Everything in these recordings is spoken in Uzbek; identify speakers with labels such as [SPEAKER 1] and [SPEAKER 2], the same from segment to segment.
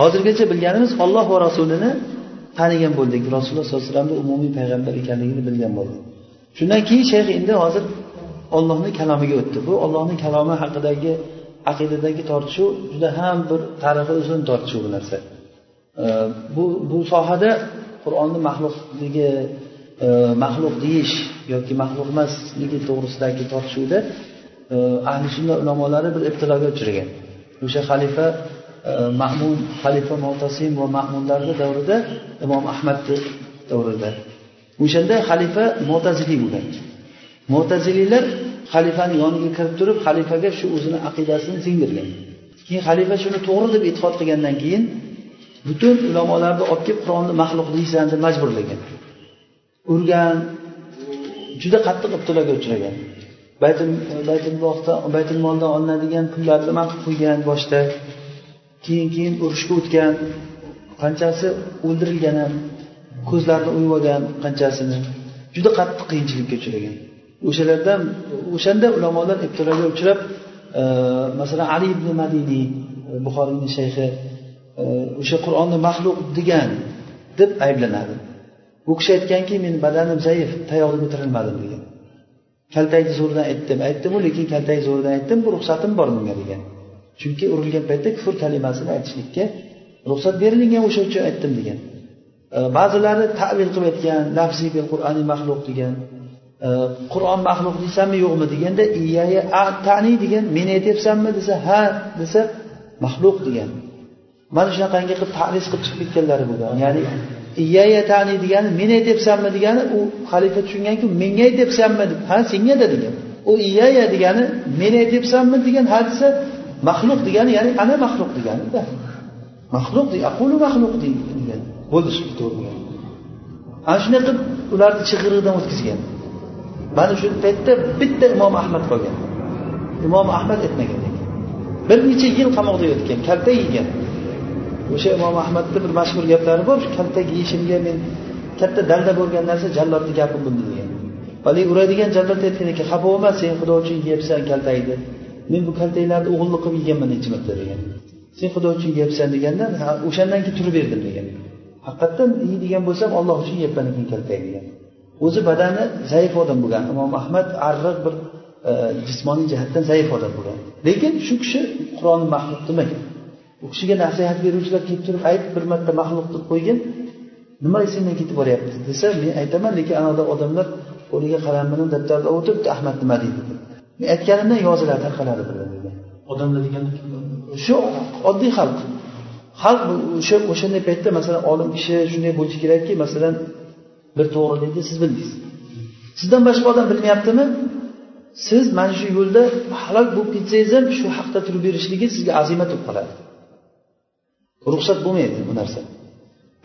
[SPEAKER 1] hozirgacha bilganimiz olloh va rasulini tanigan bo'ldik. Rasululloh sollallohu alayhi vasallamni umumiy payg'ambar ekanligini bilgan bo'ldik. Shundan keyin shayx endi hozir ollohni kalomiga o'tdi. Bu ollohni kalomi haqidagi aqidadagi tortishuv juda ham bir tarixi uzun tortishuv bu narsa. Bu bu sohada qur'onni maxluqligi e, maxluq deyish yoki maxluq emasligi to'g'risidagi tortishuvda e, ahli sunna ulamolari bir ibtiloga uchragan. O'sha xalifa ma'mun xalifa motasim va ma'munlarni davrida imom ahmadni davrida o'shanda xalifa mo'taziliy bo'lgan. Mo'taziliylar xalifani yoniga kirib turib xalifaga shu o'zini aqidasini singdirgan. Keyin xalifa shuni to'g'ri deb e'tiqod qilgandan keyin butun ulamolarni olib kelib qur'onni maxluq deysan deb majburlagan. Urgan juda qattiq ibtiloga uchragan. Baytullohdan baytulmoldan olinadigan pullarni man qilib qo'ygan boshda keyin keyin urushga o'tgan qanchasi o'ldirilgan ham ko'zlarini uyib olgan qanchasini juda qattiq qiyinchilikka uchragan. O'shalardan o'shanda ulamolar ibtiloga uchrab e, masalan ali ibn madiniy e, buxoriyni shayxi e, o'sha qur'onni maxluq degan deb ayblanadi. U kishi aytganki meni badanim zaif tayoqni ko'tarilmadim degan. Kaltakni zo'ridan aytdim aytdimu lekin kaltak zo'ridan aytdim bu ruxsatim bor bunga degan. Chunki urilgan paytda kufr kalimasini aytishlikka ruxsat berilgan o'sha uchun aytdim degan. E, ba'zilari tavil qilib aytgan lafziy bil qur'ani maxluq degan e, qur'on maxluq deysanmi yo'qmi deganda iyaya tani degan meni aytyapsanmi desa ha desa maxluq degan. Mana shunaqangi qilib taris qilib chiqib ketganlari bo'lgan. Ya'ni iyaya tani degani men aytyapsanmi degani u xalifa tushunganki menga aytyapsanmi deb ha sengada degan. U iyaya degani men aytyapsanmi degan ha desa maxluq degani ya'ni ana maxluq deganida. Maxluq aqulu maxluq degan. Bo'ldi to'g'ri ana shunday qilib ularni chig'iriqdan o'tkazgan. Mana shu paytda bitta imom ahmad qolgan. Imom ahmad aytmagan bir necha yil qamoqda yotgan kaltak yegan. O'sha imom ahmadni bir mashhur gaplari bor kaltak yeyishimga men katta dalda bo'lgan narsa jallodni gapi bo'ldi degan. Haligi uradigan jallod aytgan ekan xafa bo'lma sen xudo uchun yeyapsan kaltakni men bu kaltaklarni o'g'illik qilib yeganman necha marta degan. Sen xudo uchun yeyapsan deganda o'shandan keyin turib berdim degan. Haqiqatdan yeydigan bo'lsam olloh uchun yeyapman ekan kaltak degan. O'zi badani zaif odam bo'lgan. Imom ahmad arriq bir e, jismoniy jihatdan zaif odam bo'lgan. Lekin shu kishi qur'onni maxluq demagan u kishiga nasihat beruvchilar kelib turib ayt bir marta maxluq deb qo'ygin nima esingdan ketib boryapti desa men aytaman lekin anaqa odamlar qo'liga qalam bilan daftarda o'tiribdi ahmad nima deydi? Men aytganimdan yoziladi tarqaladi degan.
[SPEAKER 2] Odamlar deganda
[SPEAKER 1] shu oddiy xalq. Xalq o'sha o'shanday paytda masalan olim kishi shunday bo'lishi kerakki masalan bir to'g'rilikni siz bildingiz. Sizdan boshqa odam bilmayaptimi? Siz mana shu yo'lda halok bo'lib ketsangiz ham shu haqda turib berishligi sizga azimat bo'lib qoladi. Ruxsat bo'lmaydi bu narsa.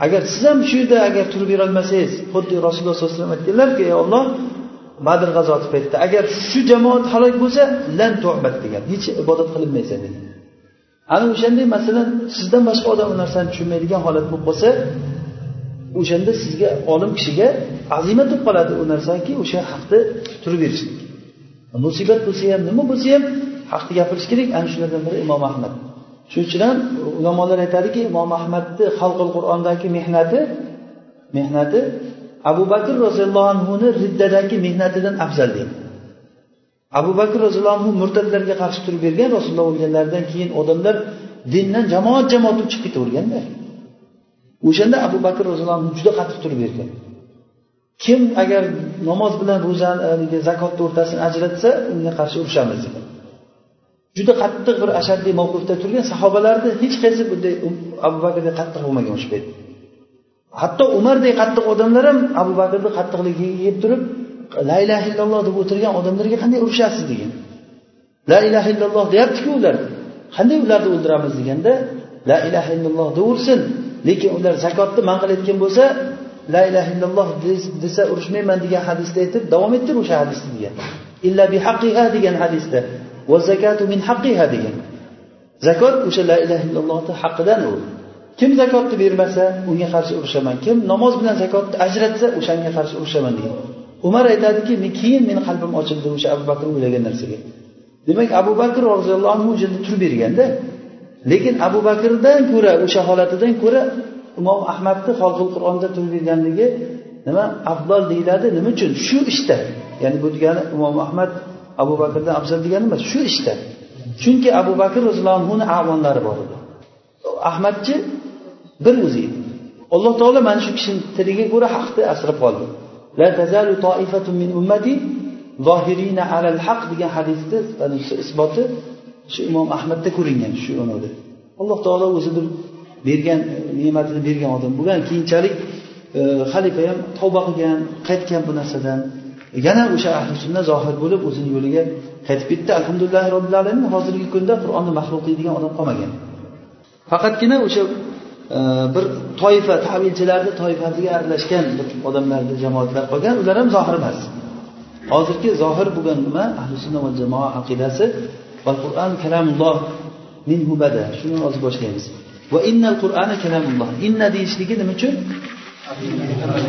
[SPEAKER 1] Agar siz ham shu yerda agar turib berolmasangiz xuddi rasululloh sollallohu alayhi vasallam aytganlarki ey olloh badr g'azoti paytida agar shu jamoat halok bo'lsa lan tu'bat degan. Hech ibodat qilinmaysan degan ana o'shanday masalan sizdan boshqa odam u narsani tushunmaydigan holat bo'lib qolsa o'shanda sizga olim kishiga azimat bo'lib qoladi u narsaki o'sha haqni turib berishlik musibat bo'lsa ham nima bo'lsa ham haqni gapirish kerak. Ana shulardan biri imom ahmad. Shuning uchun ham ulamolar aytadiki imom ahmadni xalqil qur'ondagi mehnati mehnati abu bakr roziyallohu anhuni riddadagi mehnatidan afzal deydi. Abu bakr roziyallohu anhu murtadlarga qarshi turib bergan rasululloh o'lganlaridan keyin odamlar dindan jamoat jamoat bo'lib chiqib ketaverganda o'shanda abu bakr roziyallohu anhu juda qattiq turib bergan kim agar namoz bilan ro'zani zakotni o'rtasini ajratsa unga qarshi urushamiz degan juda qattiq bir ashaddiy mavqifda turgan sahobalarni hech qaysi bunday abu bakrday qattiq bo'lmagan o'sha payt hatto umardek qattiq odamlar ham abu bakrni qattiqligiga yeb turib la ilaha illalloh deb o'tirgan odamlarga qanday urushasiz degan. La ilaha illalloh deyaptiku ular. Qanday ularni o'ldiramiz deganda la ilaha illalloh deyaversin lekin ular zakotni man qilayotgan bo'lsa la ilaha illalloh desa urushmayman degan hadisda aytib davom ettir o'sha hadisni degan. Illa bihaqqiha degan hadisda. Va zakatu min haqqiha degan. Zakot o'sha la ilaha illallohni haqqidan u. kim zakotni bermasa unga qarshi urushaman kim namoz bilan zakotni ajratsa o'shanga qarshi urushaman degan. Umar aytadiki men keyin meni qalbim ochildi o'sha abu bakr o'ylagan narsaga. Demak abu bakr roziyallohu anhu o'shanda turib berganda lekin abu bakrdan ko'ra o'sha holatidan ko'ra imom ahmadni xalqul qur'onda turganligi nima afzal deyiladi? Nima uchun? Shu ishda. Ya'ni bu degani imom ahmad abu bakrdan afzal degani emas shu ishda. Chunki abu bakr roziyallohu anhuni avonlari bor edi. Ahmadchi bir o'zi. Edi alloh taolo mana shu kishini tiliga ko'ra haqni asrab qoldi. La tazalu toifatun min ummati zohirina alal haq degan hadisni isboti shu imom ahmadda ko'ringan shu o'rnida alloh taolo o'zi bir bergan ne'matini bergan odam bo'lgan keyinchalik e, xalifa ham tavba qilgan qaytgan bu narsadan. Yana o'sha ahli sunna zohir bo'lib o'zini yo'liga qaytib ketdi. Alhamdulillah robbil alamin. Hozirgi kunda qur'onni maxluq qiladigan odam qolmagan. Faqatgina o'sha bir toifa tavilchilarni toifasiga aralashgan bir odamlarni jamoatlar qolgan ular ham zohir emas. Hozirgi zohir bo'lgan nima? Ahli sunna va jamoa aqidasi. Va qur'on kalamulloh minhu bada shuni hozir boshlaymiz. Va innal qur'ana kalamulloh. Inna deyishligi nima uchun?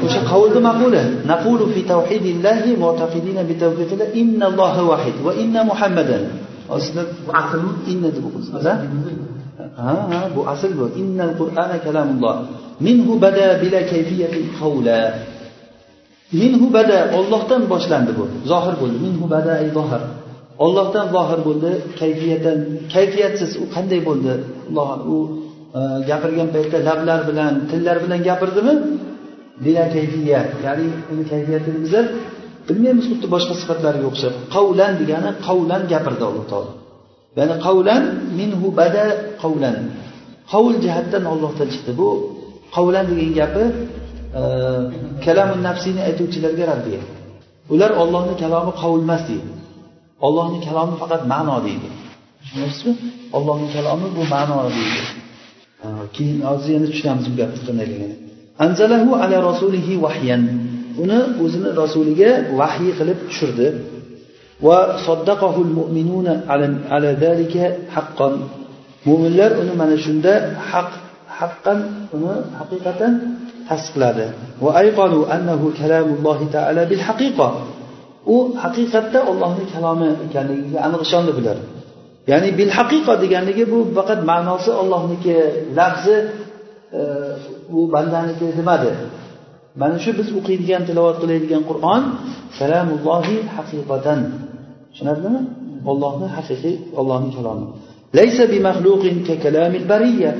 [SPEAKER 1] O'sha qavlni maquli. Naqulu fi tavhidillahi mu'taqidina bi tawhidillah innalloha vahid va inna muhammadan. Aslida asl inna deb o'qiysiz ha ha bu asl bu. Innal qur'ana kalamulloh. Minhu bada bila kayfiyatin qawla. Minhu bada ollohdan boshlandi bu. Zohir bo'ldi. Minhu bada ay zohir. Ollohdan zohir bo'ldi kayfiyatan kayfiyatsiz u qanday bo'ldi? U e, gapirgan paytda lablar bilan tillar bilan gapirdimi? Bila kayfiyat. Ya'ni uni kayfiyatini bizlar bilmaymiz xuddi boshqa sifatlarga o'xshab. Qavlan degani qavlan gapirdi alloh taolo. Ya'ni qavlan minhu bada qavlan. Qavl jihatdan ollohdan chiqdi. Bu qavlan degan gapi e, kalamun nafsini aytuvchilarga raddiya ular ollohni kalomi qavl emas deydi. Ollohni kalomi faqat ma'no deydi. Tushunyapsizmi ollohni kalomi bu ma'no deydi. Keyin hozir yana tushunamiz bu gapni qandayligini anzalahu ala rasulihi vahyan uni o'zini rasuliga vahiy qilib tushirdi. وصدقه المؤمنون على على ذلك حقا mo'minlar uni mana shunda haq haqqan uni haqiqatan tasdiqladi. Va ayqalu annahu kalamullohi taala bil haqiqa. U haqiqatda ollohni kalomi ekanligiga aniq ishondi bular. Ya'ni bil haqiqa deganligi bu faqat ma'nosi ollohniki lafzi e, u bandaniki demadi mana shu biz o'qiydigan tilovat qiladigan qur'on kalamullohi haqiqatan. tushunarlimi? Ollohni haqiqiy ollohni kalomi. Laysa bi ka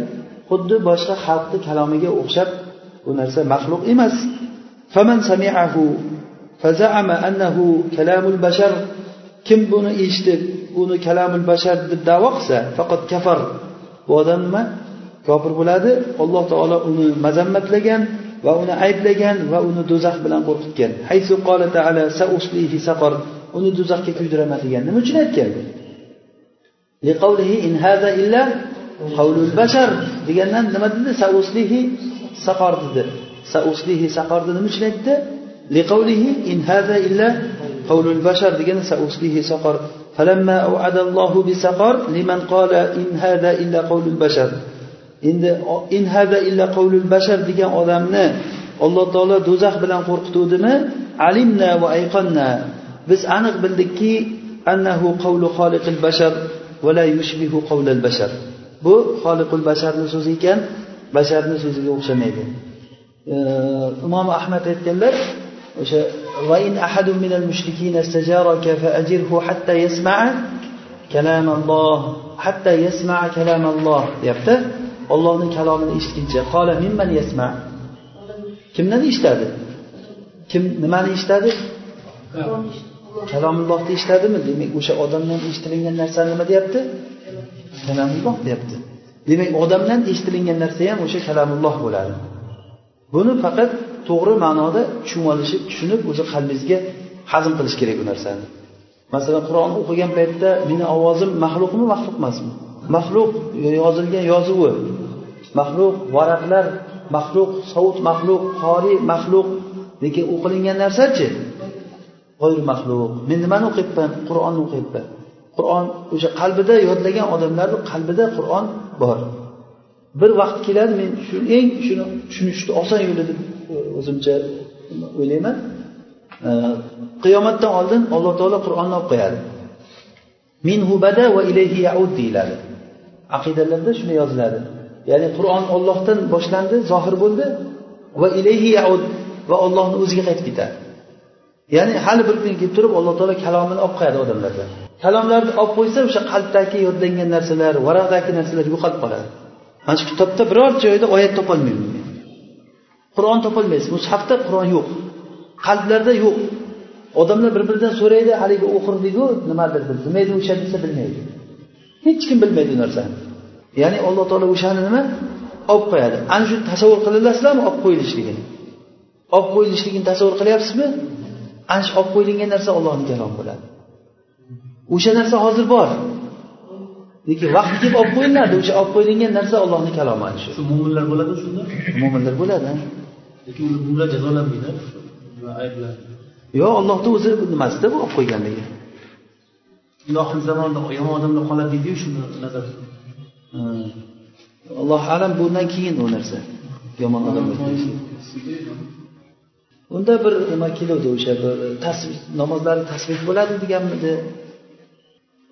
[SPEAKER 1] xuddi boshqa xalqni kalomiga o'xshab bu narsa maxluq emas. Faman sami'ahu faza'ama annahu kalamul bashar. Kim buni eshitib uni kalamul bashar deb davo qilsa faqat kafar bu odam nima? Kofir bo'ladi alloh taolo uni mazammatlagan va uni ayblagan va uni do'zax bilan qo'rqitgan. haysu qola taala sauslihi saqar uni do'zaxga kuydiraman degan nima uchun aytgan liqavlihi in hada illa qavlul bashar degandan nima dedi sauslihi saqor dedi sauslihi saqorni nima uchun aytdi لقوله إن هذا إلا قول البشر ديجنا سأصليه سقر فلما أوعد الله بسقر لمن قال إن هذا إلا قول البشر in hada illa qavlul bashar degan odamni alloh taolo do'zax bilan qo'rqituvdimi alimna va ayqonna biz aniq bildikki annahu qavlu xoliqil bashar va la yushbihu qavlal bashar bu xoliqul basharni so'zi ekan basharni so'ziga o'xshamaydi imom ahmad aytganlar o'sha وإن أحد من المشركين استجارك فأجره حتى يسمع كلام الله حتى يسمع كلام الله deyapti ollohni kalomini eshitguncha qola mimman yasma kimdan eshitadi kim nimani eshitadi kalomullohni eshitadimi demak o'sha odamdan eshitilingan narsa nima deyapti? Kalamulloh deyapti. Demak odamdan eshitilingan narsa ham o'sha kalamulloh bo'ladi. Buni faqat to'g'ri ma'noda tushunib tushunib o'zi qalbingizga hazm qilish kerak bu narsani. Masalan qur'onni o'qigan paytda meni ovozim maxluqmi maxluq emasmi maxluq yozilgan yozuvi. Maxluq varaqlar maxluq sovut maxluq qori maxluq lekin o'qilingan narsachi maxluq. Men nimani o'qiyapman? Qur'onni o'qiyapman. Qur'on o'sha qalbida yodlagan odamlarni qalbida qur'on bor. Bir vaqt keladi men shu eng shuni tushunishni oson yo'li deb e, o'zimcha o'ylayman. E, qiyomatdan oldin alloh taolo qur'onni olib qo'yadi. Minhu bada va ilayhi yaud deyiladi. Aqidalarda shunday yoziladi. Ya'ni qur'on ollohdan boshlandi zohir bo'ldi va ilayhi yaud va ollohni o'ziga qaytib ketadi. Ya'ni hali bir kun kelib turib alloh taolo kalomini olib qo'yadi odamlardan kalomlarni olib qo'ysa o'sha qalbdagi yodlangan narsalar varaqdagi narsalar yo'qolib qoladi. Mana shu kitobda biror joyda oyat topolmayman qur'on topolmaysiz. Mushafda qur'on yo'q. Qalblarda yo'q. Odamlar bir biridan so'raydi haligi o'qirdiku nimadir nima edi o'sha desa bilmaydi. Hech kim bilmaydi u narsani. Ya'ni alloh taolo o'shani nima? Olib qo'yadi. Ana shu tasavvur qilasizlarmi olib qo'yilishligini. Olib qo'yilishligini tasavvur qilyapsizmi? Ana shu olib qo'yilgan narsa ollohni kalomi bo'ladi. O'sha narsa hozir bor. Lekin vaqti kelib olib qo'yiladi o'sha olib qo'yilgan narsa ollohni kalomi ana shu
[SPEAKER 2] mo'minlar bo'ladi shunda?
[SPEAKER 1] Mo'minlar bo'ladi
[SPEAKER 2] lekin ular jazolanmaydi ayblar.
[SPEAKER 1] Yo'q ollohni o'zi nimasida bu olib qo'yganligi
[SPEAKER 2] oxirgi zamonda yomon odamlar qoladi deydiyu shuni nazar.
[SPEAKER 1] Allohu alam bundan keyin u narsa yomon odamlar unda bir nima keluvdi o'sha bir tasbih namozlari tasbih bo'ladi deganmidi?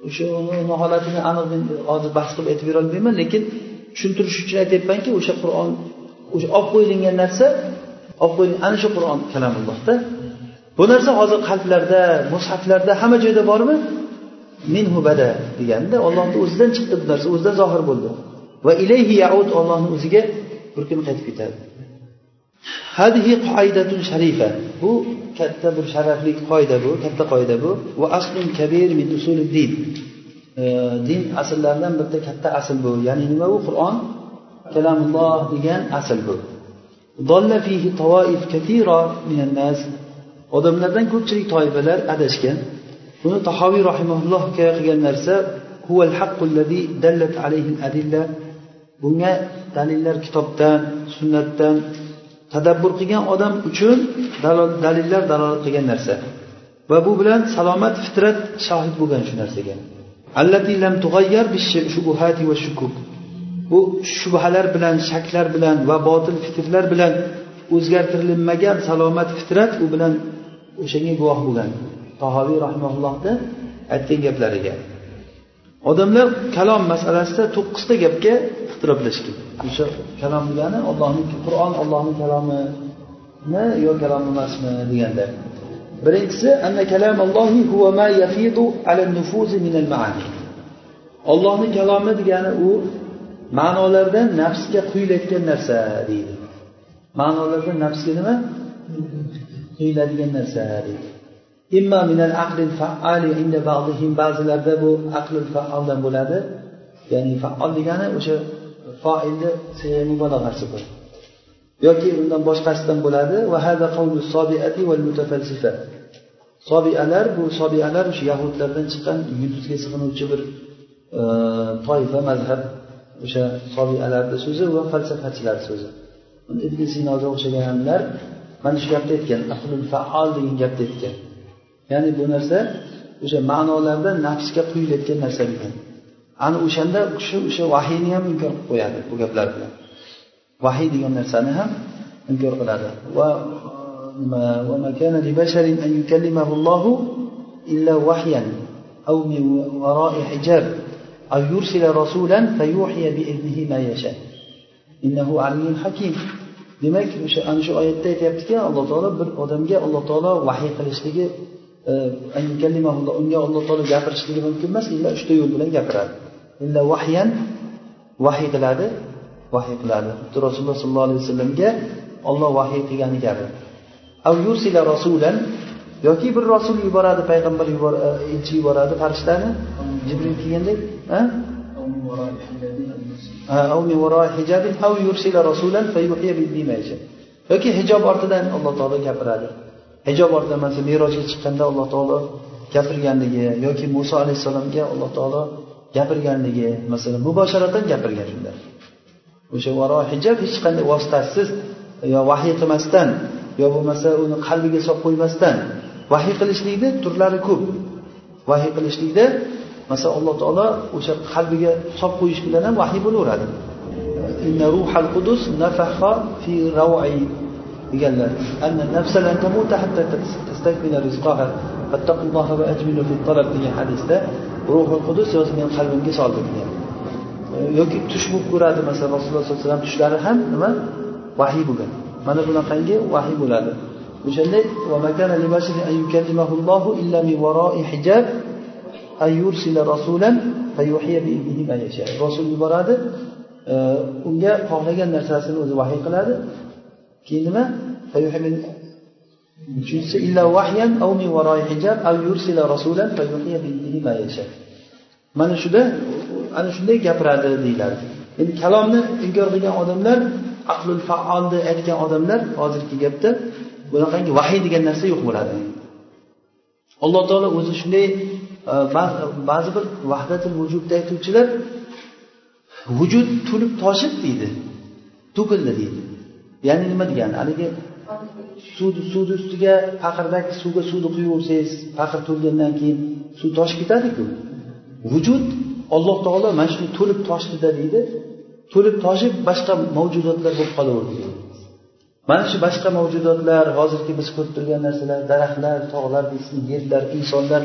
[SPEAKER 1] O'sha uni holatini aniq hozir bahs qilib aytib berolmayman lekin tushuntirish uchun aytyapmanki o'sha qur'on o'sha olib qo'yilgan narsa olib qo'yilgan ana shu qur'on kalamullohda. Bu narsa hozir qalblarda mushaflarda hamma joyda bormi? Minhu bada deganda ollohni o'zidan chiqdi bu narsa o'zidan zohir bo'ldi. Va ilayhi yaud ollohni o'ziga bir kun qaytib ketadi. hadihi qoidatun sharifa. Bu katta bir sharafli qoida bu katta qoida bu. Va aslun kabir min din. Din asllaridan bitta katta asl bu. Ya'ni nima bu? Qur'on kalamulloh degan asl bu. Odamlardan ko'pchilik toifalar adashgan. Buni tahoviy rahimulloh hikoya qilgan narsa dallat alayhi adilla. Bunga dalillar kitobdan sunnatdan tadabbur qilgan odam uchun dalillar dalolat qilgan narsa. Va bu bilan salomat fitrat shohid bo'lgan shu narsaga. Allati lam tug'ayyar shubuhati va shukuk. Bu shubhalar bilan shaklar bilan va botil fikrlar bilan o'zgartirilmagan salomat fitrat u bilan o'shanga guvoh bo'lgan. Tahoviy rahmaullohni aytgan gaplariga. Odamlar kalom masalasida to'qqizta gapga ixtiroflashgan o'sha kalom degani ollohni qur'on ollohni kalomimi yo kalom emasmi deganda. Birinchisi anna kalam huwa ma yafidu ala nufuzi min al maani ollohni kalomi degani u ma'nolardan nafsga quyilayotgan narsa deydi. Ma'nolardan nafsga nima? Quyiladigan narsa deydi. Imma minal aqlil faali inda ba'dihim. Ba'zilarda bu aqlil faoldan bo'ladi. Ya'ni faol degani o'sha foilni mubolag'asi bu yoki undan boshqasidan bo'ladi. Va hada qawlu sobiati val mutafalsifa. Sobialar bu sobialar o'sha yahudlardan chiqqan yulduzga sig'inuvchi bir e, toifa mazhab o'sha sobialarni so'zi va falsafachilar so'zi. Ibn sinoga o'xshaganlar mana shu gapni aytgan aqlul faol degan gapni aytgan. Ya'ni bu narsa o'sha ma'nolarda nafsga quyilayotgan narsa degan ana o'shanda kishi o'sha vahiyni ham inkor qilib qo'yadi bu gaplar bilan vahiy degan narsani ham inkor qiladi va demak o'sha ana shu oyatda aytyaptiki alloh taolo bir odamga alloh taolo vahiy qilishligi Э, unga alloh taolo gapirishligi mumkin emas illa uchta yo'l bilan gapiradi. Illa vahyan vahiy qiladi vahiy qiladi. Xuddi rasululloh sollallohu alayhi vasallamga olloh vahiy qilgani kabi yursila rasulan yoki bir rasul yuboradi payg'ambar e, elchi yuboradi farishtani jibril kelgandek yoki hijob ortidan alloh taolo gapiradi. Hijob ortamasi masalan merojga chiqqanda alloh taolo gapirganligi yoki muso alayhissalomga alloh taolo gapirganligi masalan mubosharatan gapirgan shunda. O'sha varo hijob hech qanday vositasiz yo vahiy qilmasdan yo bo'lmasa uni qalbiga solib qo'ymasdan vahiy qilishlikni turlari ko'p. Vahiy qilishlikda masalan alloh taolo o'sha qalbiga solib qo'yish bilan ham vahiy bo'laveradi. Ruhal qudus nafaha fi raw'i. Deganlar nafsa hatta fi degan hadisda ruhul qudus o'zi meni qalbimga soldi degan. Yoki tush bo'lib ko'radi masalan rasululloh sollallohu alayhi vasallam tushlari ham nima? Vahiy bo'lgan. Mana bunaqangi vahiy bo'ladi? O'shanday rasul yuboradi e, unga xohlagan narsasini o'zi vahiy qiladi. Keyin nima? Uchinchisi illa vahyan aw min varoi hijab aw yursila rasulan fayuhiya bihi ma yasha. Mana shuda ana shunday gapiradi deyiladi. Endi kalomni inkor qilgan odamlar aqlul faolni aytgan odamlar hozirgi gapda bunaqangi vahiy degan narsa yo'q bo'ladi. Alloh taolo o'zi shunday e, ba'zi bir vahdatul vujudni aytuvchilar vujud to'lib toshib deydi to'kildi deydi. Ya'ni nima degani? Haligi suvni suvni ustiga paqirdagi suvga suvni quyaversangiz paqir to'lgandan keyin suv toshib ketadiku. Vujud alloh taolo mana shuni to'lib toshdida deydi. To'lib toshib boshqa mavjudotlar bo'lib qolaverdi. Mana shu boshqa mavjudotlar hozirgi biz ko'rib turgan narsalar daraxtlar tog'lar deysiz yerlar insonlar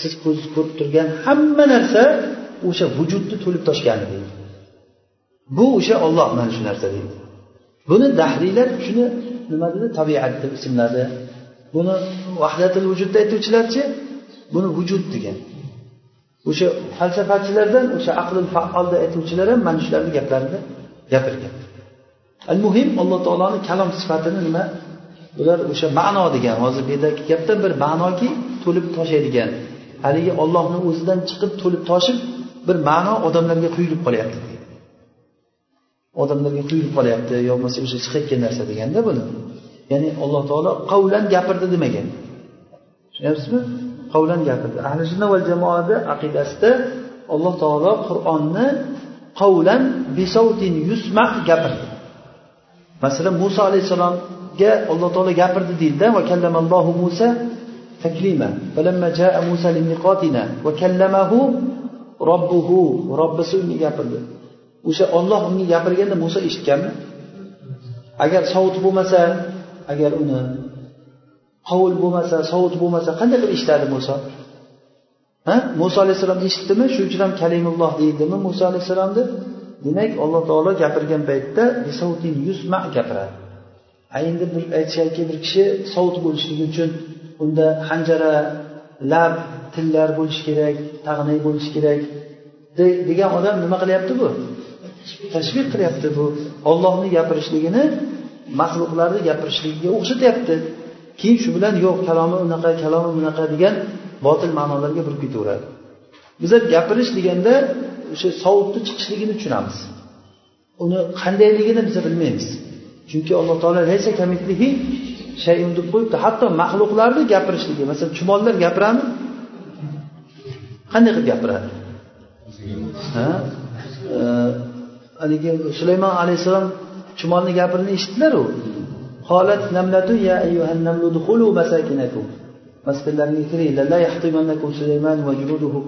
[SPEAKER 1] siz ko'z ko'rib turgan hamma narsa o'sha vujudni to'lib toshgan deydi. Bu o'sha olloh mana shu narsa deydi. Buni dahriylar shuni nima dedi tabiat deb ismladi. Buni vahdatil vujudda aytuvchilarchi buni vujud degan. O'sha falsafachilardan o'sha aqli faolda aytuvchilar ham mana shularni gaplarini gapirgan. Al muhim alloh taoloni kalom sifatini nima? Bular o'sha ma'no degan. Hozir bu yerdagi gapdan bir ma'noki to'lib toshaydigan. Haligi ollohni o'zidan chiqib to'lib toshib bir ma'no odamlarga quyilib qolyapti. Odamlarga quyilib qolyapti yo bo'lmasa o'sha chiqayotgan narsa deganda buni. Ya'ni alloh taolo qavlan gapirdi demagan. Tushunyapsizmi qavlan gapirdi. Ahli sunna va jamoada aqidasida alloh taolo qur'onni qavlan bisavtin yusma gapirdi. Masalan muso alayhissalomga alloh taolo gapirdi deydida va kallamallohu musa taklima falamma jaa musa limiqotina va kallamahu robbuhu robbisi unga gapirdi. O'sha olloh unga gapirganda muso eshitganmi? Agar sovut bo'lmasa agar uni qovul bo'lmasa sovut bo'lmasa qanday qilib eshitadi muso ha? Muso alayhissalom eshitdimi? Shuning uchun ham kalimulloh deydimi muso alayhissalomni demak alloh taolo gapirgan paytda yusma gapiradi. Endi bir aytishadiki bir kishi sovut bo'lishligi uchun unda hanjara lab tillar bo'lishi kerak tag'nay bo'lishi kerak degan odam nima qilyapti bu? Tashviq qilyapti bu ollohni gapirishligini maxluqlarni gapirishligiga o'xshatyapti. Keyin shu bilan yo'q kalomi unaqa kalomi bunaqa degan botil ma'nolarga burib ketaveradi. Bizlar gapirish deganda o'sha sovutni chiqishligini tushunamiz. Uni qandayligini biz bilmaymiz. Chunki alloh taolo shayun deb qo'yibdi. Hatto maxluqlarni gapirishligi masalan chumollar gapiradimi qanday qilib gapiradi? Ha? haligi sulaymon alayhissalom chumolni gapirini eshitdilaru. Holat namlatu ya ayyuhan namlu dukhulu masakinakum. Maskanlaringga kiringlar la sulayman va junuduhu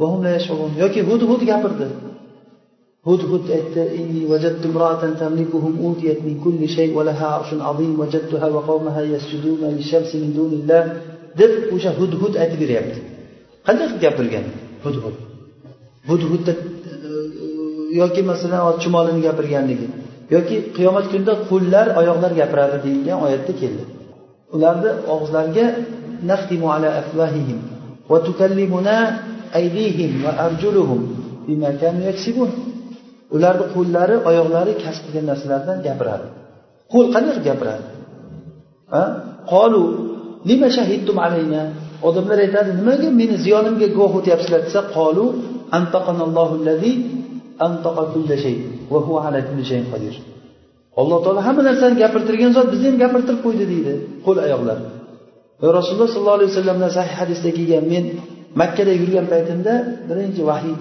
[SPEAKER 1] va yash'urun. Yoki hud hud gapirdi. Hud hud aytdi inni wajadtu tamlikuhum utiyat min kulli shay va arshun azim wajadtuha va qawmaha yasjuduna lishamsi min dunillah. deb o'sha hud hud aytib beryapti. Qanday qilib gapirgan hud hud? Hud hudda yoki masalan chumolini gapirganligi yoki qiyomat kunida qo'llar oyoqlar gapiradi deyilgan oyatda keldi. Ularni og'izlariga nahtimu ala afvahihim va tukallimuna aydihim va arjuluhum bima kanu yaksibun. Ularni qo'llari oyoqlari kasb qilgan narsalardan gapiradi. Qo'l qanday qilib gapiradi qolu nima shahidtum alayna? Odamlar aytadi nimaga meni ziyonimga guvoh o'tyapsizlar? desa qolu antaqanallohu allazi shay ala kulli alloh taolo hamma narsani gapirtirgan zot bizni ham gapirtirib qo'ydi deydi qo'l oyoqlar va rasululloh sollallohu alayhi vasallamdan sahih hadisda kelgan men makkada yurgan paytimda birinchi vahiy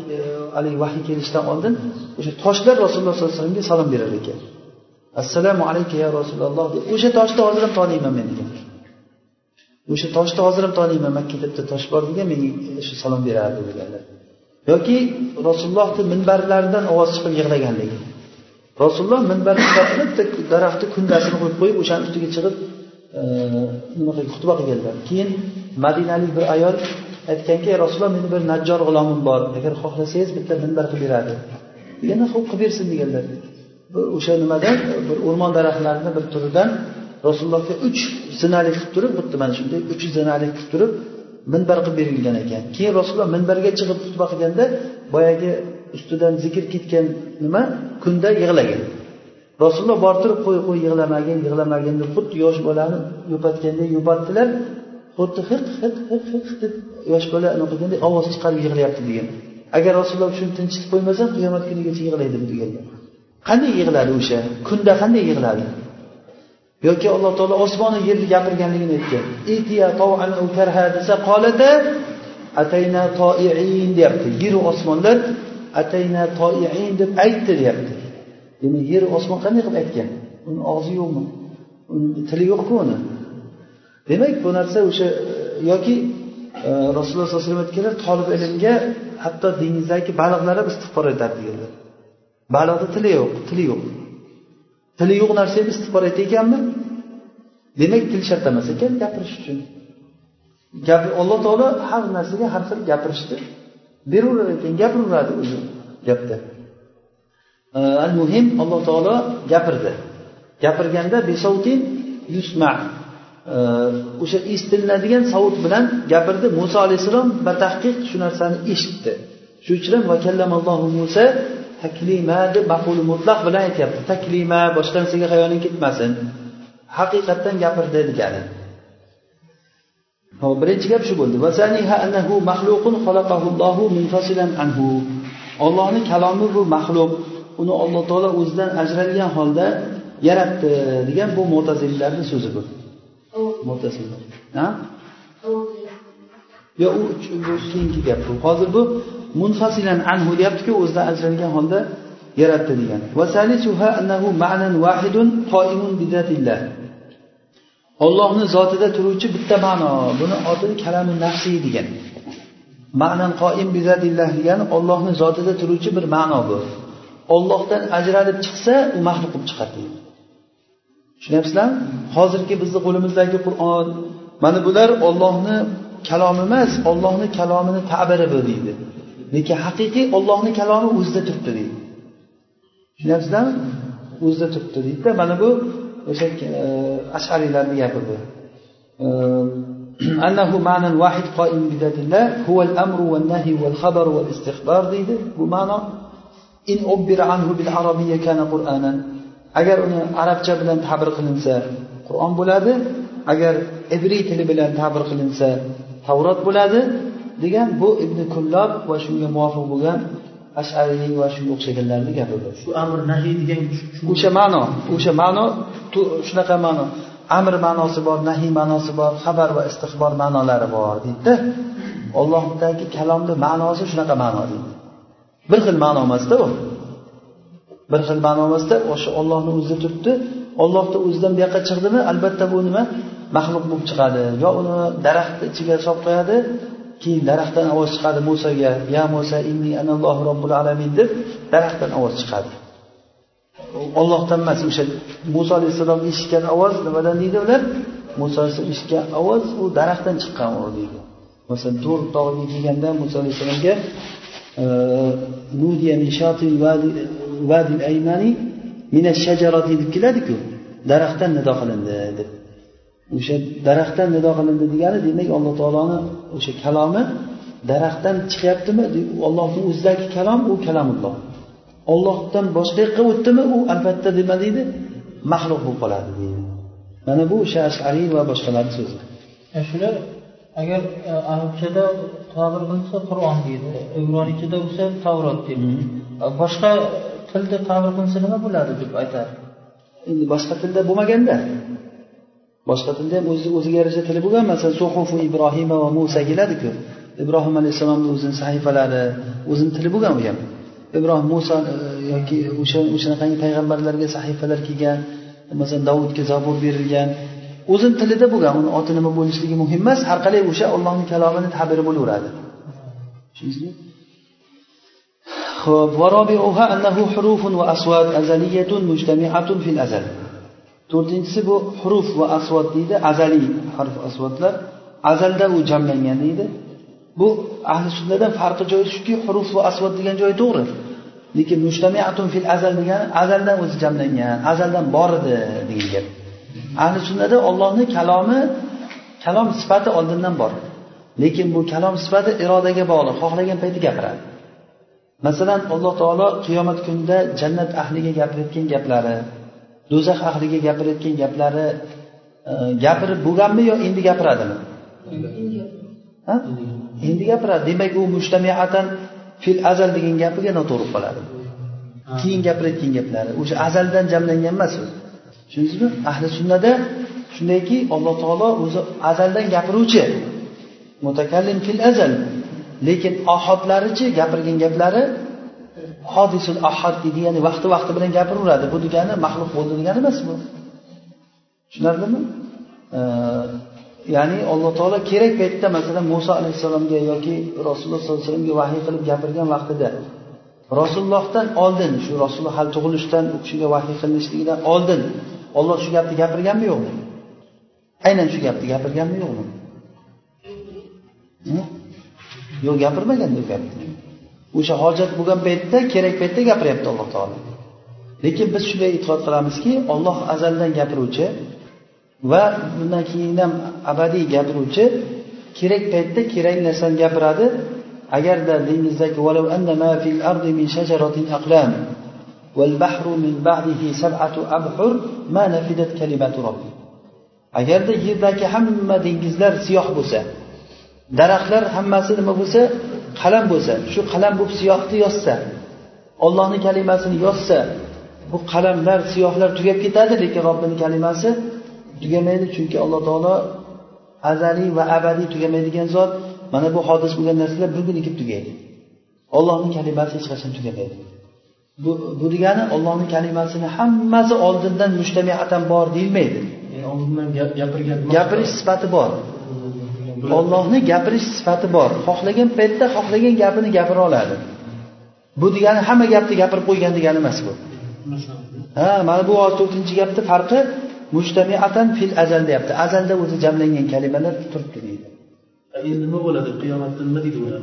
[SPEAKER 1] haligi vahiy kelishidan oldin o'sha toshlar rasululloh sollallohu alayhi vasallamga salom berar ekan assalomu alayka ya rasululloh deb o'sha toshni hozir ham taniyman men degan o'sha toshni hozir ham taniyman makkada bitta tosh bor degan menga shu salom berardi deganlar yoki rasulullohni minbarlaridan ovoz chiqib yig'laganligi rasululloh minbarni bitta daraxtni kundasini qo'yib qo'yib o'shani ustiga chiqib e, nima xutba qilganlar. Keyin madinalik bir ayol aytganki rasululloh meni bir najjor g'ulomim bor agar xohlasangiz bitta minbar qilib beradi. Deganda ho'p qilib bersin deganlar. O'sha nimadan bir o'rmon daraxtlarini bir turidan rasulullohga uch zinalik qilib turib xuddi mana shunday uch zinalik qilib turib minbar qilib berilgan ekan. Keyin rasululloh minbarga chiqib xutba qilganda boyagi ustidan zikr ketgan nima? Kunda yig'lagan. Rasululloh bortirib qo'y qo'y yig'lamagin yig'lamagin deb xuddi yosh bolani yupatganday yupatdilar xuddi hiq hiq hiq hiq deb yosh bola qilganday ovoz chiqarib yig'layapti degan. Agar rasululloh shuni tinchitib qo'ymasa qiyomat kunigacha yig'laydi bu deganlar qanday yig'ladi o'sha? Kunda qanday yig'ladi? Yoki alloh taolo osmonu yerni gapirganligini aytgan. Desa qolida atayna toiin deyapti. Yeru osmonlar atayna toiin deb aytdi deyapti. Demak yer osmon qanday qilib aytgan? Uni og'zi yo'qmi? Uni tili yo'qku uni? Demak bu narsa o'sha yoki e, rasululloh sollallohu alayhi vasallam aytganlar tolib ilmga hatto dengizdagi baliqlar ham istig'for aytadi deganlar. Baliqni tili yo'q tili yo'q. Tili yo'q narsani istig'for aytayotganmi demak til shart emas ekan gapirish uchun. Gap alloh taolo har narsaga har xil gapirishni beraverar ekan gapiraveradi o'zi gapda. Al muhim alloh taolo gapirdi. Gapirganda besovtin yusma. O'sha eshitilinadigan savut bilan gapirdi. Muso alayhissalom batahqiq shu narsani eshitdi. Shuning uchun ham vakallamallohu musa taklima deb mafuli mutlaq bilan aytyapti. Taklima boshqa narsaga xayoling ketmasin. Haqiqatdan gapirdi degani. Hop birinchi gap shu bo'ldi. Ollohni kalomi bu maxluq. Uni alloh taolo o'zidan ajralgan holda yaratdi degan bu mo'tazillarni so'zi bu. Mo'tazillar yo u keyingi gap bu. Hozir bu munfasilan anhu deyaptiku o'zidan ajralgan holda yaratdi degan. Ollohni zotida turuvchi bitta ma'no. Buni oti kalami nafsiy degan. Ma'nan qoim bizatillah degani ollohni zotida turuvchi bir ma'no bu. Ollohdan ajralib chiqsa u maxluq bo'lib chiqadi tushunyapsizlarmi hozirgi bizni qo'limizdagi qur'on. Mana bular ollohni kalomi emas ollohni kalomini tabiri bu deydi lekin haqiqiy ollohni kalomi o'zida turibdi deydi tushunyapsizlarmi o'zida turibdi deydida mana bu o'sha e, ashariylarni gapi bu أنه معنى واحد قائم بذات الله هو الأمر والنهي والخبر والاستخبار deydi bu ma'no in ubbira anhu bil arabiyya kana qur'anan agar uni arabcha bilan ta'bir qilinsa qur'on bo'ladi agar ibriy tili bilan ta'bir qilinsa tavrot bo'ladi degan bu ibn kullob va shunga muvofiq bo'lgan ashariy va shunga o'xshaganlarni gapi bu
[SPEAKER 2] shu amr nahiy degan
[SPEAKER 1] o'sha ma'no o'sha ma'no shunaqa ma'no. Amr ma'nosi bor nahiy ma'nosi bor xabar va istig'bor ma'nolari bor deydida ollohdagi kalomni ma'nosi shunaqa ma'no deydi. Bir xil ma'no emasda u bir xil ma'no emasda o'sha ollohni o'zida turibdi. Ollohni o'zidan bu yoqqa chiqdimi? Albatta bu nima maxluq bo'lib chiqadi. Yo uni daraxtni ichiga solib qo'yadi keyin daraxtdan ovoz chiqadi musoga ya muso inni anallohu robbil alamin deb daraxtdan ovoz chiqadi. Ollohdan emas o'sha muso alayhissalom eshitgan ovoz nimadan deydi ular? Muso alayhissalom eshitgan ovoz u daraxtdan chiqqan u deydi. Masalan to'r tog'iga kelganda muso alayhissalomga nudiya min vadi aymani mina shajarati deb keladiku. Daraxtdan nido qilindi deb. O'sha daraxtdan nido qilindi degani demak alloh taoloni o'sha kalomi daraxtdan chiqyaptimi? Ollohni o'zidagi kalom u kalomulloh ollohdan boshqa yoqqa o'tdimi? U albatta nima deydi maxluq bo'lib qoladi deydi. Mana bu o'sha ashariy va boshqalarni so'zi.
[SPEAKER 3] Shular agar e, arabchada ta'bir qilinsa qur'on deydi ibroniychada bo'lsa tavrot deydi. Boshqa tilda ta'bir qilinsa nima bo'ladi deb aytadi
[SPEAKER 1] endi boshqa tilda bo'lmaganda boshqa tilda ham o'zini o'ziga yarasha tili bo'lgan masalan suhufu ibrohima va musa keladiku ibrohim alayhissalomni o'zini sahifalari o'zini tili bo'lgan u ham ibrohim muso e, yoki o'sha o'shanaqangi payg'ambarlarga sahifalar kelgan masalan davudga zabur berilgan. O'zini tilida bo'lgan uni oti nima bo'lishligi muhim emas har qalay o'sha ollohni kalomini ta'biri bo'laveradi. Tushundingizmi? Ho'p annahu hurufun va asvat azaliyatun mujtamiatun fil azal. To'rtinchisi bu huruf va asvod deydi azaliy harf asvodlar. Azalda u jamlangan deydi. Bu ahli sunnadan farqi joyi shuki huruf va asvod degan joyi to'g'ri. Lekin mushtamiatun fil azal degani azaldan o'zi jamlangan azaldan bor edi degan gap. Ahli sunnada ollohni kalomi kalom sifati oldindan bor. Lekin bu kalom sifati irodaga bog'liq xohlagan payti gapiradi. Masalan alloh taolo qiyomat kunida jannat ahliga gapirayotgan gaplari do'zax ahliga gapirayotgan gaplari e, gapirib bo'lganmi yo endi gapiradimi? Endi gapiradi. Demak u mushtamiatan fil azal degan gapiga noto'g'ri qoladi. Keyin gapirayotgan gaplari o'sha azaldan jamlangan emas u. Tushundingizmi? Ahli sunnada shundayki alloh taolo o'zi azaldan gapiruvchi mutakallim fil azal. Lekin ohodlarichi gapirgan gaplari hodisul ahod deydi ya'ni vaqti vaqti bilan gapiraveradi. Bu degani maxluq bo'ldi degani emas bu. Tushunarlimi? Ya'ni alloh taolo kerak paytda masalan muso alayhissalomga yoki rasululloh sollallohu alayhi vasallamga vahiy qilib gapirgan vaqtida rasulullohdan oldin shu rasululloh hali tug'ilishdan u kishiga vahiy qilinishligidan oldin olloh shu gapni gapirganmi yo'qmi? Aynan shu gapni gapirganmi yo'qmi? Yo'q gapirmagan u gapni. O'sha hojat bo'lgan paytda kerak paytda gapiryapti alloh taolo. Lekin biz shunday e'tiqod qilamizki olloh azaldan gapiruvchi va bundan keyin ham abadiy gapiruvchi kerak paytda kerak narsani gapiradi. Agarda dengizdagi agarda yerdagi hamma dengizlar siyoh bo'lsa daraxtlar hammasi nima bo'lsa qalam bo'lsa shu qalam bo'lib siyohni yozsa ollohni kalimasini yozsa bu qalamlar siyohlar tugab ketadi lekin robbini kalimasi tugamaydi chunki alloh taolo azaliy va abadiy tugamaydigan zot. Mana bu hodis bo'lgan narsalar bir kuni kelib tugaydi. Ollohni kalimasi hech qachon tugamaydi. Bu, bu degani ollohni kalimasini hammasi oldindan mushtamiatan bor deyilmaydi.
[SPEAKER 2] Gapirgan
[SPEAKER 1] gapirish sifati bor ollohni gapirish sifati bor. Xohlagan paytda xohlagan gapini gapira oladi. Bu degani hamma gapni gapirib qo'ygan degani emas bu. Ha mana bu to'rtinchi gapni farqi mushtamiatan fil azal deyapti. Azalda o'zi jamlangan kalimalar turibdi deydi.
[SPEAKER 2] Endi nima bo'ladi? Qiyomatda nima deydi ular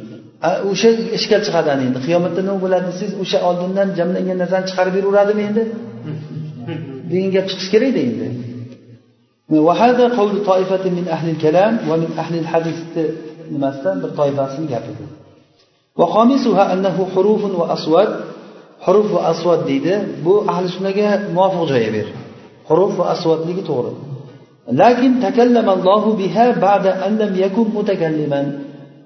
[SPEAKER 1] o'sha ishkal chiqadi ana endi. Qiyomatda nima bo'ladi siz? O'sha oldindan jamlangan narsani chiqarib beraveradimi endi? Degan gap chiqishi kerakda endi وهذا قول طائفة من أهل الكلام ومن أهل الحديث nimasidan bir toifasini gapirdi وخامسها أنه حروف وأصوات حروف وأصوات deydi bu ahli sunnaga muvofiq joyi ber huruf va asvodligi to'g'ri lakin takallamallohu biha ba'da an lam yakun mutakalliman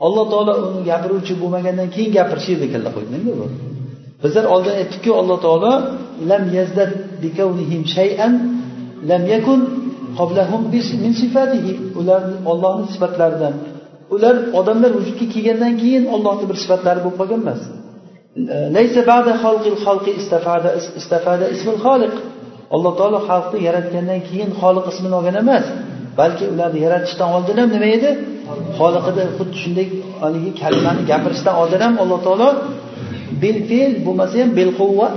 [SPEAKER 1] alloh taolo uni gapiruvchi bo'lmagandan keyin gapirishni zikr qo'ydi bu bizlar oldin aytdikku alloh taolo lam yazdad bikawnihim shay'an lam yakun qoblahum min sifatihi ular ollohni sifatlaridan. Ular odamlar vujudga kelgandan keyin ollohni bir sifatlari bo'lib qolgan emas. Laysa ba'da xalqil xalqi istafada istafada ismil xoliq alloh taolo xalqni yaratgandan keyin xoliq ismini olgan emas balki ularni yaratishdan oldin ham nima edi? Xoliqida xuddi shunday haligi kalimani gapirishdan oldin ham alloh taolo belfe'l bo'lmasa ham belquvva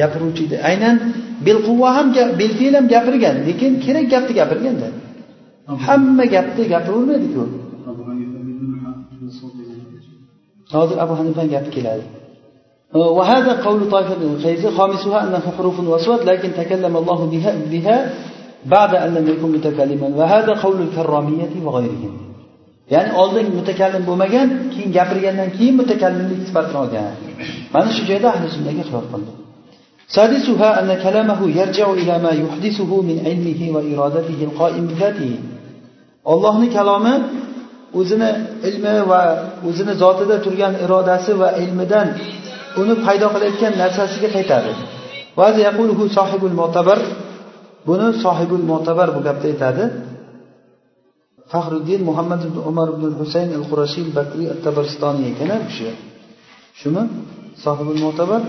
[SPEAKER 1] gapiruvchi edi. Aynan belquvva ham belfe'l ham gapirgan lekin kerak gapni gapirganda hamma gapni gapiravermaydiku hozir abu hanifani gapi keladi وهذا قول طائفة من الخيزي خامسها أنه حروف وأصوات لكن تكلم الله بها, بها بعد أن لم يكن متكلما وهذا قول الكرامية وغيرهم ya'ni oldin mutakallim bo'lmagan keyin gapirgandan keyin mutakallimlik sifatini olgan mana shu joyda ahli sunnaga xilof qildi سادسها أن كلامه يرجع إلى ما يحدثه من علمه وإرادته القائم بذاته ollohni kalomi o'zini ilmi va o'zini zotida turgan irodasi va ilmidan uni paydo qilayotgan narsasiga qaytadi sohibul mo'tabar buni sohibul mo'tabar bu gapda aytadi faxriddin muhammad ibn umar ibn husayn al qurashiy bakriy at tabaristoniy ekan bu kishi shumi sohibul mo'tabar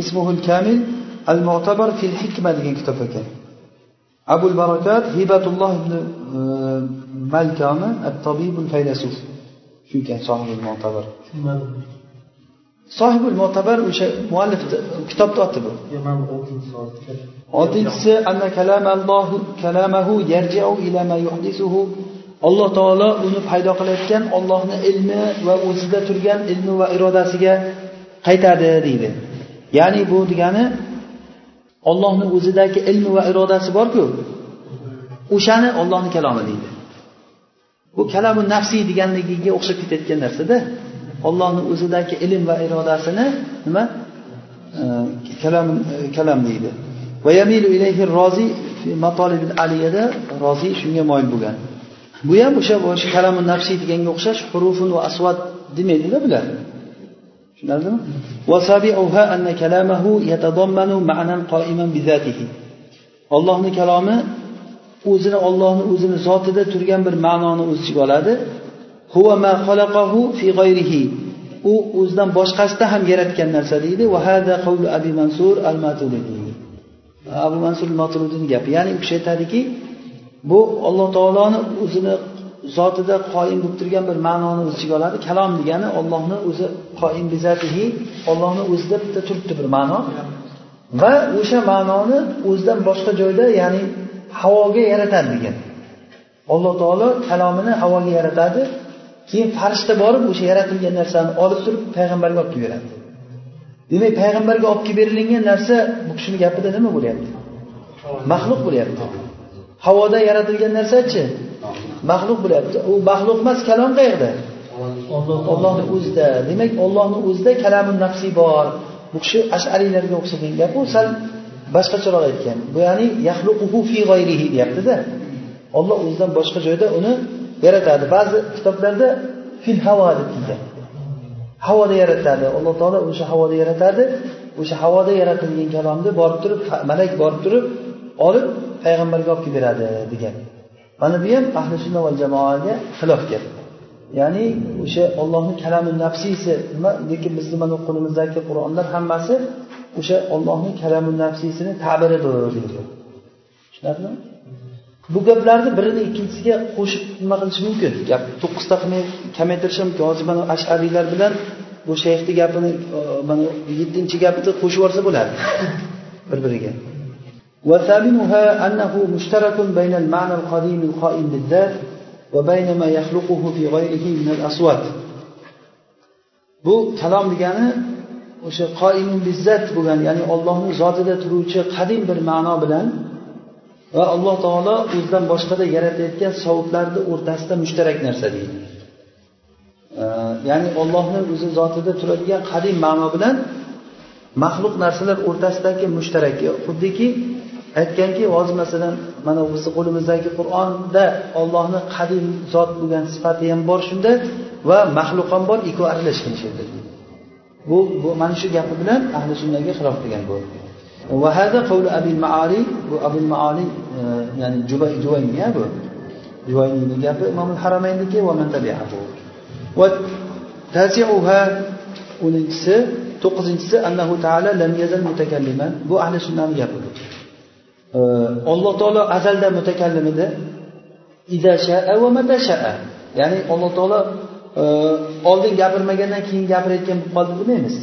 [SPEAKER 1] ismuhul kamil al mu'tabar fil hikma degan kitob ekan. Abul barakat hibatulloh ibn e, malkami at tabibul faylasuf. Shu ekan sohibul mu'tabar. Sohibul mu'tabar o'sha muallif kitobni oti bu. Oltinchisi anna kalamallohu kalamahu yarji'u ila ma yuhdisuhu alloh taolo uni paydo qilayotgan ollohni ilmi va o'zida turgan ilmi va irodasiga qaytadi deydi. Ya'ni bu degani ollohni o'zidagi ilmi va irodasi borku. O'shani ollohni kalomi deydi. Bu kalamu nafsiy deganligiga o'xshab ketayotgan narsada ollohni o'zidagi ilm va irodasini nima? Kalam e, kalam deydi. Aliyada roziy shunga moyil bo'lgan. Bu ham o'sha o'sha kalamu nafsiy deganga o'xshash hurufun va asvat demaydida bular. Tushunarlimi ollohni kalomi o'zini ollohni o'zini zotida turgan bir ma'noni o'z ichiga oladi. U o'zidan boshqasida ham yaratgan narsa deydi. Abi mansur al maturidi abu mansur al gapi ya'ni u kishi aytadiki bu alloh taoloni o'zini zotida qoyim bo'lib turgan bir ma'noni o'z ichiga oladi. Kalom degani ollohni o'zi qoyim bizatihi ollohni o'zida bitta turibdi bir ma'no. Va o'sha ma'noni o'zidan boshqa joyda ya'ni havoga yaratadi degan. Alloh taolo kalomini havoga yaratadi. Keyin farishta borib o'sha yaratilgan narsani olib turib payg'ambarga olib kelib beradi demak payg'ambarga olib kelib berilingan narsa bu kishini gapida nima bo'lyapti? Maxluq bo'lyapti. Havoda yaratilgan narsachi maxluq bo'lyapti. U maxluq emas kalom qayerda? Ollohni o'zida. Demak ollohni o'zida kalamun nafsiy bor. Bu kishi ashariylarga o'xshagan gap u sal boshqacharoq aytgan. Bu ya'ni yaxluquhu fi g'ayrihi deyaptida. Olloh o'zidan boshqa joyda uni yaratadi. Ba'zi kitoblarda fil havo deb kelgan havoda yaratadi. Alloh taolo o'sha havoda yaratadi. O'sha havoda yaratilgan kalomni borib turib malak borib turib olib payg'ambarga olib kelib beradi degan. Mana bu ham ahli sunna va jamoaga xilof gap. Ya'ni o'sha ollohni kalami nafsiysi nima? Lekin bizni mana qo'limizdagi qur'onlar hammasi o'sha ollohni kalami nafsiysini ta'biridir deydi. Tushunarlimi? Bu gaplarni birini ikkinchisiga qo'shib nima qilish mumkin? Gap to'qqizta qilmay kamaytirish mumkin hozir mana ashariylar bilan bu shayxni gapini e, mana yettinchi gapni qo'shib yuborsa bo'ladi. Bir biriga وثامنها أنه مشترك بين المعنى القديم القائم بالذات وبين ما يخلقه في غيره من الأصوات bu kalom degani o'sha qoimun bizzat bo'lgan ya'ni ollohni zotida turuvchi qadim bir ma'no bilan va alloh taolo o'zidan boshqada yaratayotgan sovutlarni o'rtasida mushtarak narsa deydi ya'ni ollohni o'zi zotida turadigan qadim ma'no bilan maxluq narsalar o'rtasidagi mushtarak xuddiki aytganki hozir masalan mana bizni qo'limizdagi qur'onda ollohni qadim zot bo'lgan sifati ham bor shunda va maxluq ham bor ikkovi aralashgan shu yerda bu bu mana shu gapi bilan ahli sunnaga xilof qilgan bu وهذا قول أبي المعالي وأبو المعالي يعني جويني bu جويني gapi imom haramayniki va man tabi'ahu va tasi'uha o'ninchisi to'qqizinchisi annahu taala lam yazal mutakalliman bu ahli sunnani gapi alloh taolo azalda mutakallim edi. Sha'a va mata sha'a. Ya'ni alloh taolo e, oldin gapirmagandan keyin gapirayotgan bo'lib qoldi demaymiz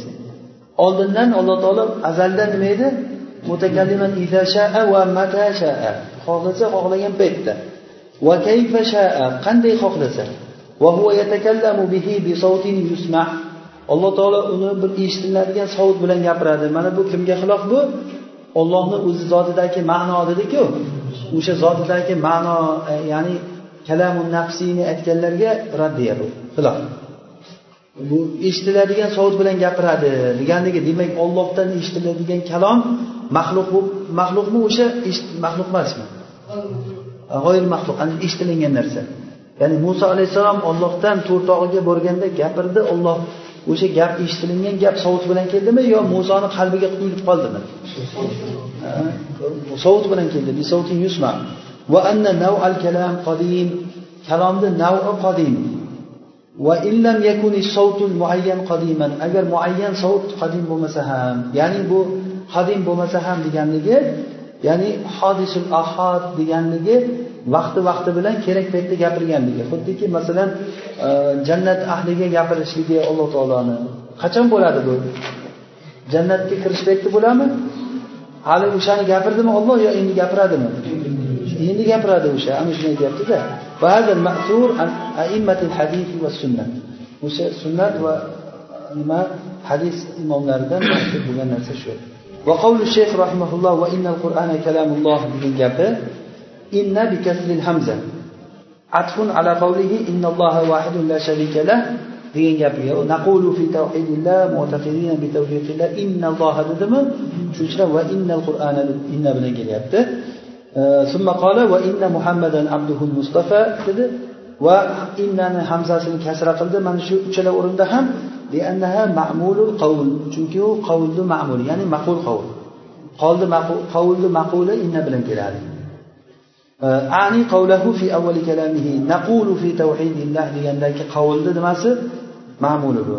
[SPEAKER 1] oldindan alloh taolo azalda nima edi? Mutakalliman sha'a va mata sha'a. Xohlasa xohlagan paytda. Va kayfa sha'a? Qanday xohlasa va huwa yatakallamu bihi bi savtin yusma. Alloh taolo uni bir eshitiladigan sovut bilan gapiradi. Mana bu kimga xilof bu? Ollohni o'zi zotidagi ma'no dediku o'sha zotidagi ma'no e, ya'ni kalamun nafsiyni aytganlarga raddiya bu xilof bu eshitiladigan sovut bilan gapiradi deganligi demak ollohdan eshitiladigan kalom maxluq maxluqmi o'sha maxluq emasmi? E, g'oyir maxluq eshitilingan narsa. Ya'ni muso alayhissalom ollohdan to'rtog'iga borganda gapirdi olloh o'sha gap eshitilingan gap sovut bilan keldimi yo musoni qalbiga quyilib qoldimi? Sovut bilan keldi va anna naw'al kalam qodim kalomni navi qodim va illam yakuni savtul muayyan qodiman agar muayyan sovut qodim bo'lmasa ham ya'ni bu qodim bo'lmasa ham deganligi ya'ni hodisul ahad deganligi vaqti vaqti bilan kerak paytda gapirganligi xuddiki masalan e, jannat ahliga gapirishligi alloh taoloni qachon bo'ladi bu jannatga kirish payti bo'ladimi hali o'shani gapirdimi olloh yo endi gapiradimi endi gapiradi o'sha ana shuni aytyaptida o'sha sunnat va nima hadis imomlaridan maktub bo'lgan narsa shu وقول الشيخ رحمه الله وإن القرآن كلام الله degan gapi inna bikasril hamza. Atfun ala qawlihi innalloha wahidun la sharika lah. Degan gapiga naqulu fi tawhidillah mu'taqidina bi tawfiqillah innalloha dedimi shuning uchun va innal qur'ana inna bilan kelyapti. Summa qala va inna muhammadan abduhul mustafa dedi. Va innani hamzasini kasra qildi mana shu uchala o'rinda ham liannaha ma'mulul qavl chunki u qavlni ma'mul ya'ni maqul qavl qoldi qavlni maquli inna bilan keladi. Ani qavlahu fi avvali kalamihi naqulu fi tawhidillah degandagi qavlni nimasi? Ma'muli bu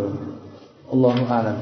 [SPEAKER 1] allohu a'lam.